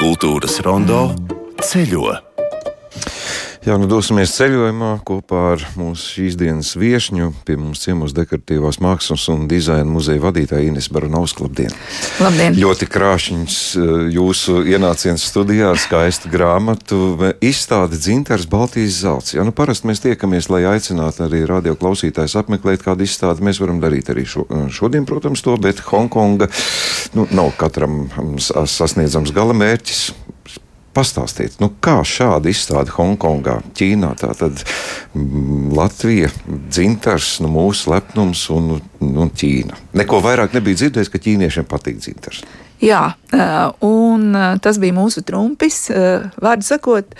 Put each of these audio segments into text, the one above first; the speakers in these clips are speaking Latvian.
Kultūras rondo ceļo. Jā, nu dosimies ceļojumā kopā ar mūsu šīs dienas viesņu, pie mums ciemos dekoratīvās mākslas un dizaina muzeja vadītāja Ines Baranovska. Labdien! Labdien! Ļoti krāšņs eh, jūsu ienāciens studijā ar skaistu grāmatu izstādi dzintars Baltijas zelts. Jā, nu parasti mēs tiekamies, lai aicinātu arī radio klausītājs apmeklēt kādu izstādi. Mēs varam darīt arī šo, šodien, protams, to, bet Hongkonga nu, nav katram sasniedzams galamērķis. Pastāstiet, nu kā šāda izstāde Hongkongā, Ķīnā, tātad mm, Latvija, dzintars, nu, mūsu lepnums un, un Ķīna. Neko vairāk nebija dzirdējis, ka ķīniešiem patīk dzintars. Jā, un tas bija mūsu trumpis. Vārdu sakot,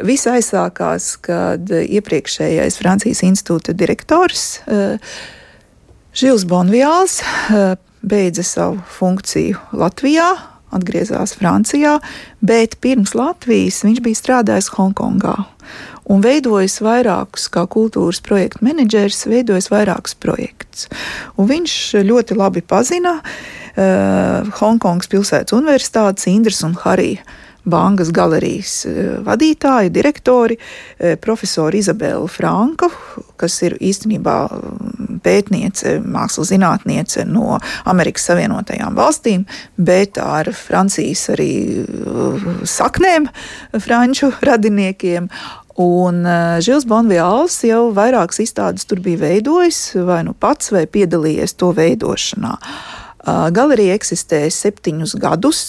viss aizsākās, kad iepriekšējais Francijas institūta direktors Žils Bonviāls beidza savu funkciju Latvijā atgriezās Francijā, bet pirms Latvijas viņš bija strādājis Hongkongā un veidojis vairākus, kā kultūras projektu menedžeris, veidojis vairākus projektus. Un viņš ļoti labi pazina uh, Hongkongas pilsētas universitātes Indras un Harija bankas galerijas eh, vadītāji, direktori, eh, profesori Izabela Franka, kas ir īstenībā pētniece, mākslas zinātniece no Amerikas Savienotajām valstīm, bet ar Francijas arī eh, saknēm, franču radiniekiem. Un Žils Bonvijāls jau vairākas izstādes tur bija veidojis, vai nu pats, vai piedalījies to veidošanā. Uh, Galerija eksistē septiņus gadus.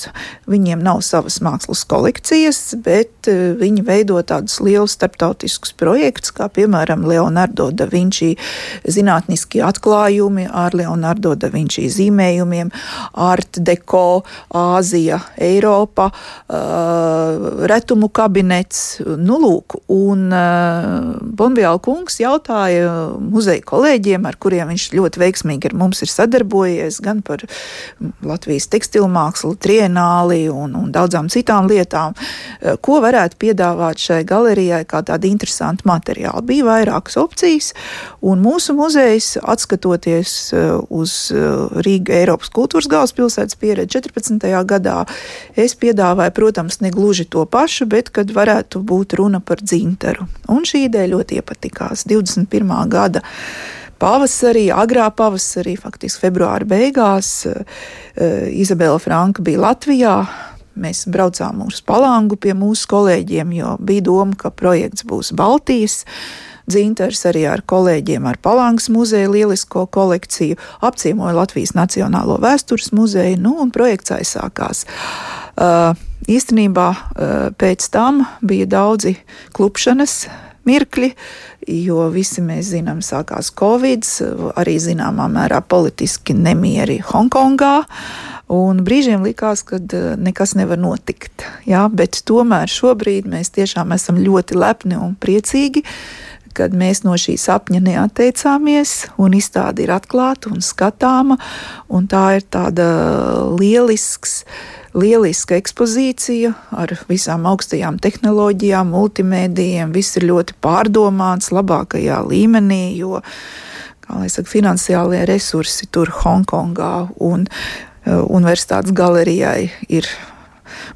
Viņiem nav savas mākslas kolekcijas, bet viņi veido tādus lielus starptautiskus projektus, kā piemēram Leonardo da Vinci zinātniskie atklājumi ar Leonardo da Vinci zīmējumiem, Art Deco, Āzija, Eiropa, retumu kabinets. Nu, lūk, un Bonviāla kungs jautāja muzeja kolēģiem, ar kuriem viņš ļoti veiksmīgi ar mums ir sadarbojies, gan par Latvijas tekstilmākslu, trienāli un, un daudzām citām lietām, eh, ko varētu piedāvāt šai galerijai kā tādu interesantu materiālu. Bija vairākas opcijas, un mūsu muzejs, atskatoties eh, uz eh, Rīga Eiropas kultūras galvaspilsētas pieredzi 14. gadā, es piedāvāju, protams, ne gluži to pašu, bet kad varētu būt runa par dzintaru. Un šī ideja ļoti iepatikās 21. gada pavasarī, agrā pavasarī, faktiski februāra beigās, eh, Izabela Franka bija Latvijā. Mēs braucām uz Palangu pie mūsu kolēģiem, jo bija doma, ka projekts būs Baltijas. Dzintars arī ar kolēģiem ar Palangas muzeja lielisko kolekciju apciemoja Latvijas Nacionālo vēstures muzeju, nu, un projekts aizsākās. Uh, īstenībā uh, pēc tam bija daudzi klupšanas mirkļi, jo visi mēs zinām, sākās Covid, arī zināmā mērā politiski nemieri Hongkongā. Un brīžiem likās, ka e, nekas nevar notikt. Jā, bet tomēr šobrīd mēs tiešām esam ļoti lepni un priecīgi, kad mēs no šī sapņa neatteicāmies, un izstāde ir atklāta un skatāma. Un tā ir tāda lielisks lieliska ekspozīcija ar visām augstajām tehnoloģijām, multimēdijiem. Viss ir ļoti pārdomāts, labākajā līmenī, jo, saka, finansiālie resursi tur Hongkongā un uh, universitātes galerijai ir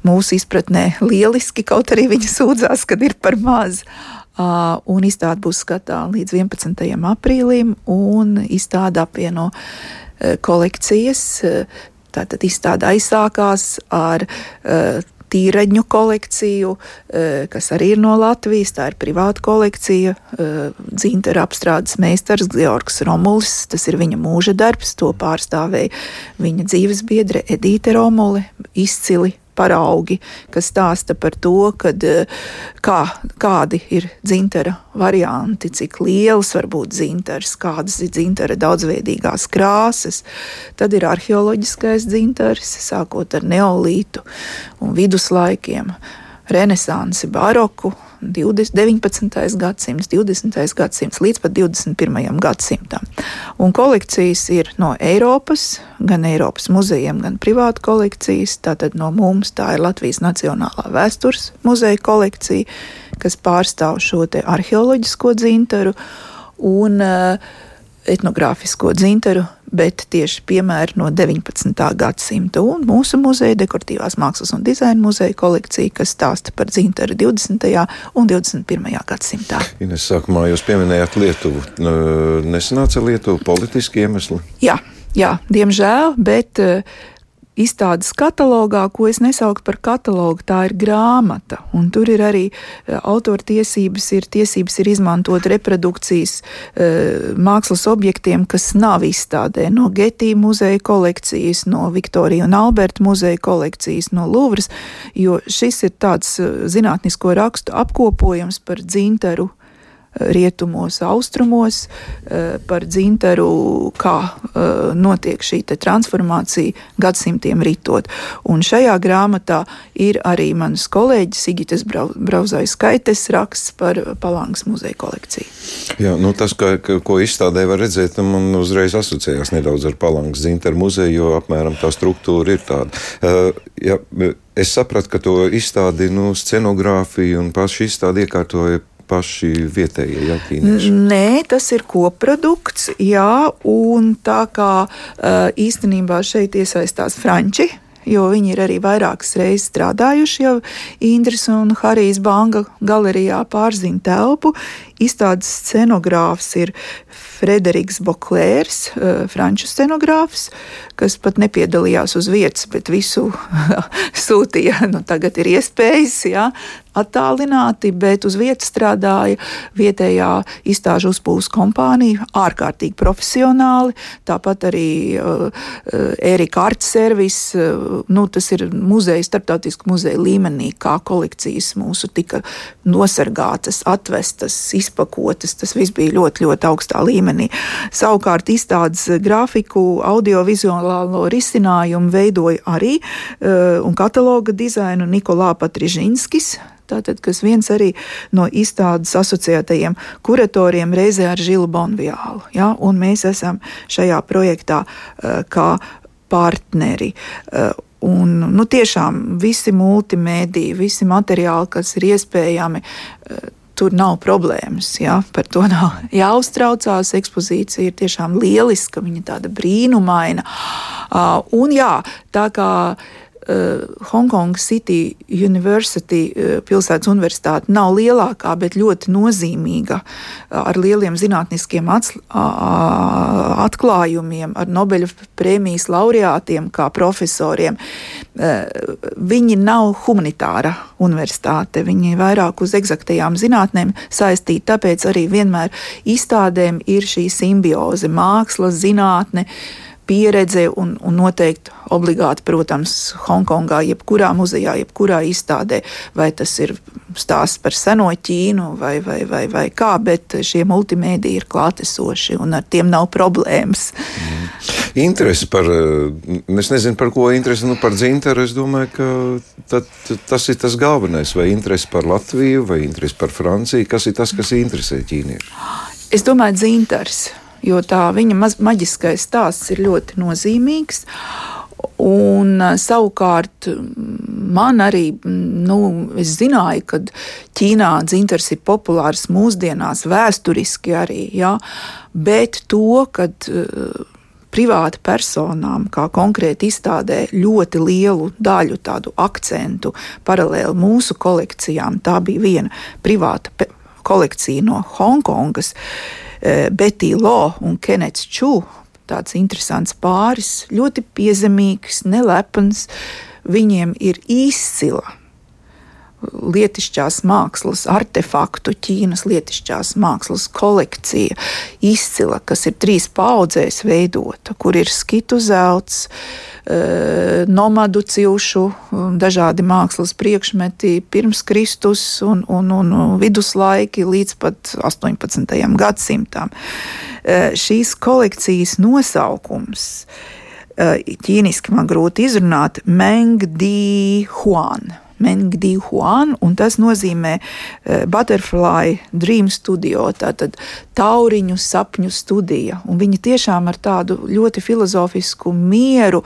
mūsu izpratnē lieliski, kaut arī viņi sūdzās, kad ir par maz. Uh, un izstāde būs skatāma līdz 11. aprīlim, un izstāde apvieno uh, kolekcijas. Tātad izstāde aizsākās ar uh, tīraņu kolekciju, uh, kas arī ir no Latvijas. Tā ir privāta kolekcija. Uh, Dzintara apstrādes meistars Georgs Romulis, tas ir viņa mūža darbs, to pārstāvēja viņa dzīves biedre Edīte Romuli, izcili paraugi, kas stāsta par to, kad, eh, kā, kādi ir dzintara varianti, cik liels var būt dzintars, kādas ir dzintara daudzveidīgās krāsas. Tad ir arheoloģiskais dzintars, sākot ar neolītu un viduslaikiem, renesansi, baroku 20, 19. gadsimts, 20. gadsimts līdz pat 21. gadsimtam. Un kolekcijas ir no Eiropas, gan Eiropas muzejiem, gan privātu kolekcijas. Tātad no mums tā ir Latvijas Nacionālā vēstures muzeja kolekcija, kas pārstāv šo arheoloģisko dzintaru. Un, uh, etnogrāfisko dzintaru, bet tieši piemēri no 19. gadsimta un mūsu muzeja, dekoratīvās mākslas un dizaina muzeja kolekcija, kas stāsta par dzintaru 20. un 21. gadsimtā. Ines, sākumā jūs pieminējāt Lietuvu. Nesanāca Lietuva politiski iemesli? Jā, jā diemžēl, bet uh, izstādes katalogā, ko es nesauktu par katalogu, tā ir grāmata. Un tur ir arī e, autortiesības, ir tiesības ir izmantot reprodukcijas e, mākslas objektiem, kas nav izstādē no Getī muzeja kolekcijas, no Viktorija un Alberta muzeja kolekcijas, no Luvras, jo šis ir tāds e, zinātnisko rakstu apkopojums par dzintaru rietumos, austrumos, eh, par dzintaru, kā eh, notiek šī transformācija gadsimtiem ritot. Un šajā grāmatā ir arī mans kolēģis Sigitas Brauzais skaites raksts par Palangas muzeja kolekciju. Jā, nu tas, ka, ka, ko izstādē var redzēt, man uzreiz asociējās nedaudz ar Palangas dzintaru muzeju, jo apmēram tā struktūra ir tāda. Uh, ja, es sapratu, ka to izstādi, nu, scenogrāfiju un pašu izstādi iekārtoja paši vietējie ja, ķīnieši? Nē, tas ir koprodukts, jā, un tā kā īstenībā šeit iesaistās Franči jo viņi ir arī vairākas reizes strādājuši jau Indras un Harijas Banga galerijā pārzina telpu. Izstādes scenogrāfs ir Frederiks Boklērs, franču scenogrāfs, kas pat nepiedalījās uz vietas, bet visu sūtīja. Nu, tagad ir iespējas, jā, attālināti, bet uz vietas strādāja vietējā izstāžu uzpūles kompānija, ārkārtīgi profesionāli. Tāpat arī uh, Erika Arts servis, uh, nu, tas ir muzeja, starptautisku muzeja līmenī, kā kolekcijas mūsu tika nosargātas, atvestas, izpakotas. Tas viss bija ļoti, ļoti augstā līmenī. Savukārt izstādes grafiku, audiovizuālo risinājumu veidoja arī uh, un kataloga dizainu Nikolā Patrižinskis tātad, kas viens arī no izstādes asociētajiem kuratoriem reizē ar Žilu Bonviālu. Ja? Un mēs esam šajā projektā uh, kā partneri. Uh, Un, nu, tiešām visi multimēdiji, visi materiāli, kas ir iespējami, uh, tur nav problēmas. Ja? Par to nav jāuztraucās. Ekspozīcija ir tiešām lieliska, viņa tāda brīnumaina. Uh, un jā, tā kā uh, Hongkong City University uh, pilsētas universitāte nav lielākā, bet ļoti nozīmīga uh, ar lieliem zinātniskiem atklājumiem, ar Nobeļa prēmijas laureātiem kā profesoriem. Viņi nav humanitāra universitāte, viņi vairāk uz eksaktajām zinātnēm saistīti, tāpēc arī vienmēr izstādēm ir šī simbioze māksla, zinātne. Uh, pieredze un, un noteikti obligāti, protams, Hongkongā, jebkurā muzejā, jebkurā izstādē, vai tas ir stāsts par seno Ķīnu vai, vai, vai, vai kā, bet šie multimēdiji ir klātesoši un ar tiem nav problēmas. Mm. Interesi par, es nezinu par ko interesi, nu par dzintaru, es domāju, ka tad, tas ir tas galvenais, vai interesi par Latviju, vai interesi par Franciju, kas ir tas, kas interesē ķīnieši? Es domāju, dzintars jo tā viņa maģiskais stāsts ir ļoti nozīmīgs. Un savukārt man arī, nu, es zināju, ka Ķīnā dzintars ir populārs mūsdienās, vēsturiski arī, ja, bet to, ka uh, privāti personām, kā konkrēti izstādē, ļoti lielu daļu tādu akcentu paralēli mūsu kolekcijām. Tā bija viena privāta kolekcija no Hongkongas. Uh, Eh, Betty Lo un Kenets Čū. Tāds interesants pāris, ļoti piezemīgs, nelepns. Viņiem ir izcila lietišķās mākslas artefaktu, Ķīnas lietišķās mākslas kolekcija, izcila, kas ir trīs paudzēs veidota, kur ir skitu zelts, Eh, nomadu cilšu, um, dažādi mākslas priekšmeti pirms Kristus un, un, un viduslaiki līdz pat 18. gadsimtam. Eh, šīs kolekcijas nosaukums eh, ķīniski man grūti izrunāt - Meng Di Huan. Mengdi Huan, un tas nozīmē uh, Butterfly Dream Studio, tātad tauriņu sapņu studija. Un viņi tiešām ar tādu ļoti filozofisku mieru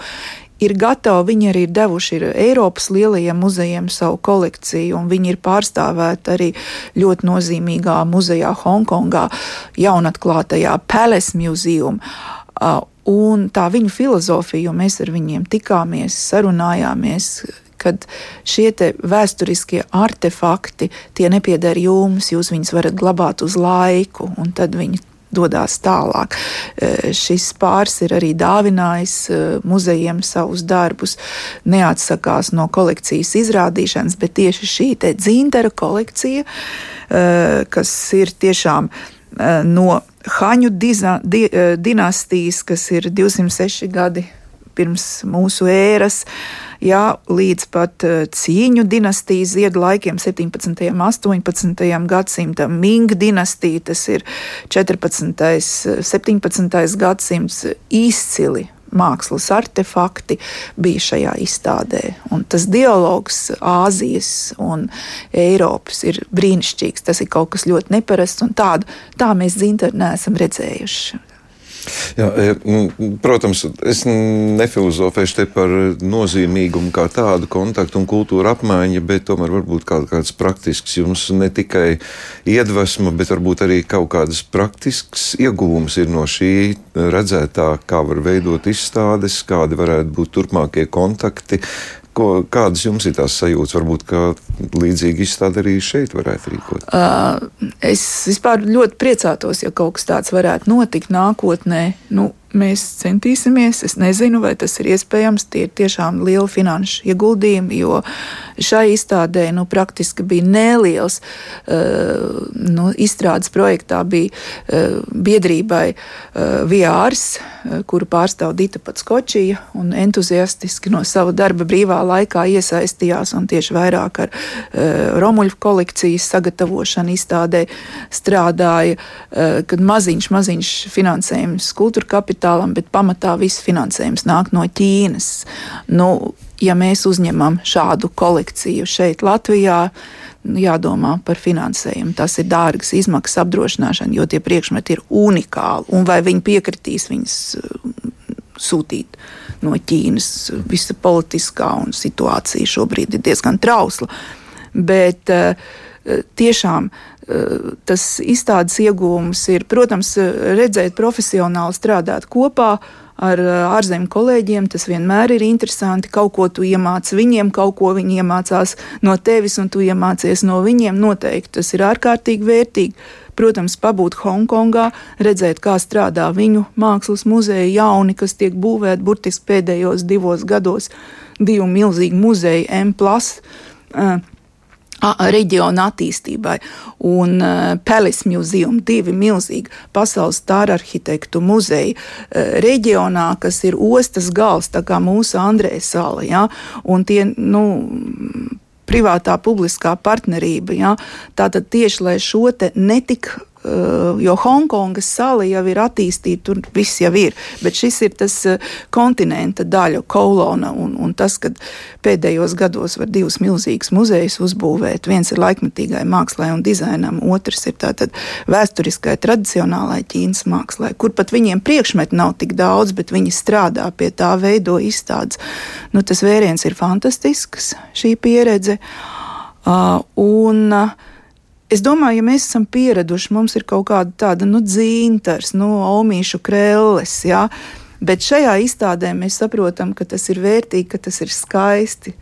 ir gatavi. Viņi arī ir devuši ir Eiropas lielajiem muzejiem savu kolekciju, un viņi ir pārstāvēti arī ļoti nozīmīgā muzejā Hongkongā, jaunatklātajā Palace Museum. Un tā viņu filozofija, jo mēs ar viņiem tikāmies, sarunājāmies, kad šie vēsturiskie artefakti, tie nepieder jums, jūs viņus varat glabāt uz laiku, un tad viņi dodas tālāk. E, šis pāris ir arī dāvinājis e, muzejiem savus darbus, neatsakās no kolekcijas izrādīšanas, bet tieši šī dzintara kolekcija, e, kas ir tiešām no Haņu diza, di, dinastijas, kas ir 206 gadi pirms mūsu ēras, jā, līdz pat cīņu dinastijas ziedu laikiem, 17. un 18. gadsimtam, Ming dinastija, tas ir 14. un 17. gadsimts izcili mākslas artefakti bija šajā izstādē. Un tas dialogs Āzijas un Eiropas ir brīnišķīgs. Tas ir kaut kas ļoti neparasts, un tādu tā mēs dzintari neesam redzējuši. Jā, e, protams, es nefilozofēšu te par nozīmīgumu kā tādu kontaktu un kultūra apmaiņu, bet tomēr varbūt kaut kāds praktisks jums ne tikai iedvesma, bet varbūt arī kaut kādas praktisks ieguvums ir no šī redzētā, kā var veidot izstādes, kādi varētu būt turpmākie kontakti, Ko, kādas jums ir tās sajūtas? Varbūt līdzīgi izstāde arī šeit varētu rīkot. Uh, es vispār ļoti priecātos, ja kaut kas tāds varētu notikt nākotnē. Nu, mēs centīsimies. Es nezinu, vai tas ir iespējams. Tie ir tiešām lieli finanšu ieguldījumi, jo šai izstādē nu, praktiski bija neliels. Uh, nu, izstrādes projektā bija uh, biedrībai uh, VRs, uh, kuru pārstāv Dita Patskočija, un entuziastiski no sava darba brīvā laikā iesaistījās un tieši vairāk ar uh, Romuļu kolekcijas sagatavošanu izstādē strādāja, uh, kad maziņš, maziņš finansējums kultūra kapitāla kapitālam, bet pamatā viss finansējums nāk no Ķīnas. Nu, ja mēs uzņemam šādu kolekciju šeit, Latvijā, jādomā par finansējumu. Tas ir dārgas izmaksas apdrošināšana, jo tie priekšmeti ir unikāli. Un vai viņi piekritīs viņus uh, sūtīt no Ķīnas? Visa politiskā situācija šobrīd ir diezgan trausla. Bet uh, tiešām Eh, tas izstādes iegūms ir, protams, redzēt profesionāli strādāt kopā ar eh, ārzemju kolēģiem. Tas vienmēr ir interesanti. Kaut ko tu iemācies viņiem, kaut ko viņi iemācās no tevis, un tu iemācies no viņiem. Noteikti tas ir ārkārtīgi vērtīgi. Protams, pabūt Hongkongā, redzēt, kā strādā viņu mākslas muzeja jauni, kas tiek būvēti burtiski pēdējos divos gados. Divi milzīgi muzeji, M. Uh, reģiona attīstībai. Un uh, Palace Museum, divi milzīgi pasaules stāra arhitektu muzeji uh, reģionā, kas ir ostas gals, tā kā mūsu Andrēs sala. Ja? Un tie, nu, privātā publiskā partnerība. Ja? Tātad tieši lai šo te netik jo Hongkongas sala jau ir attīstīta, tur viss jau ir. Bet šis ir tas eh, kontinenta daļa, kolona. Un, un tas, ka pēdējos gados var divus milzīgus muzejus uzbūvēt. Viens ir laikmetīgai mākslai un dizainam, otrs ir tātad vēsturiskai, tradicionālai Ķīnas mākslai, kur pat viņiem priekšmetu nav tik daudz, bet viņi strādā pie tā, veido izstādes. Nu, tas vēriens ir fantastisks, šī pieredze. Uh, un, uh, Es domāju, ja mēs esam pieraduši, mums ir kaut kāda tāda nu, dzīntars, nu, omīšu krēles. Ja? Bet šajā izstādē mēs saprotam, ka tas ir vērtīgi, ka tas ir skaisti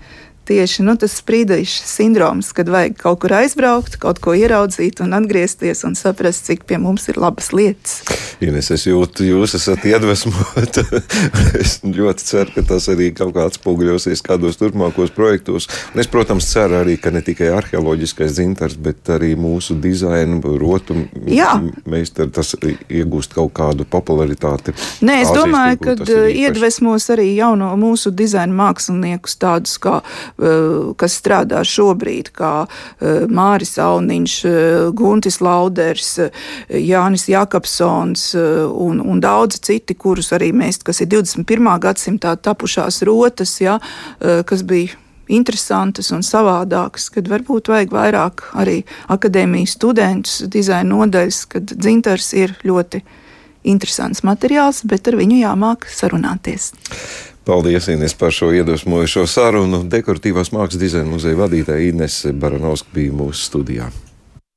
tieši nu, tas sprīdīšu sindroms, kad vajag kaut kur aizbraukt, kaut ko ieraudzīt un atgriezties un saprast, cik pie mums ir labas lietas. Ines, es jūtu, jūs esat iedvesmota. es ļoti ceru, ka tas arī kaut kā atspoguļosies kādos turpmākos projektos. Un es, protams, ceru arī, ka ne tikai arheoloģiskais dzintars, bet arī mūsu dizaina, rotu meistars, tas iegūst kaut kādu popularitāti. Nē, es domāju, ka iedvesmos arī jauno mūsu dizaina māksliniekus tādus kā kas strādā šobrīd, kā eh, Māris Auniņš, eh, Guntis Lauders, Jānis Jakobsons un, un daudzi citi, kurus arī mēs, kas ir 21. gadsimtā tapušās rotas, ja, kas bija interesantas un savādākas, kad varbūt vajag vairāk arī akadēmijas studentus, dizaina nodaļas, kad dzintars ir ļoti interesants materiāls, bet ar viņu jāmāk sarunāties. Paldies, Ines, par šo iedvesmojošo sarunu. Dekoratīvās mākslas dizaina muzeja vadītāja Ines Baranovska bija mūsu studijā.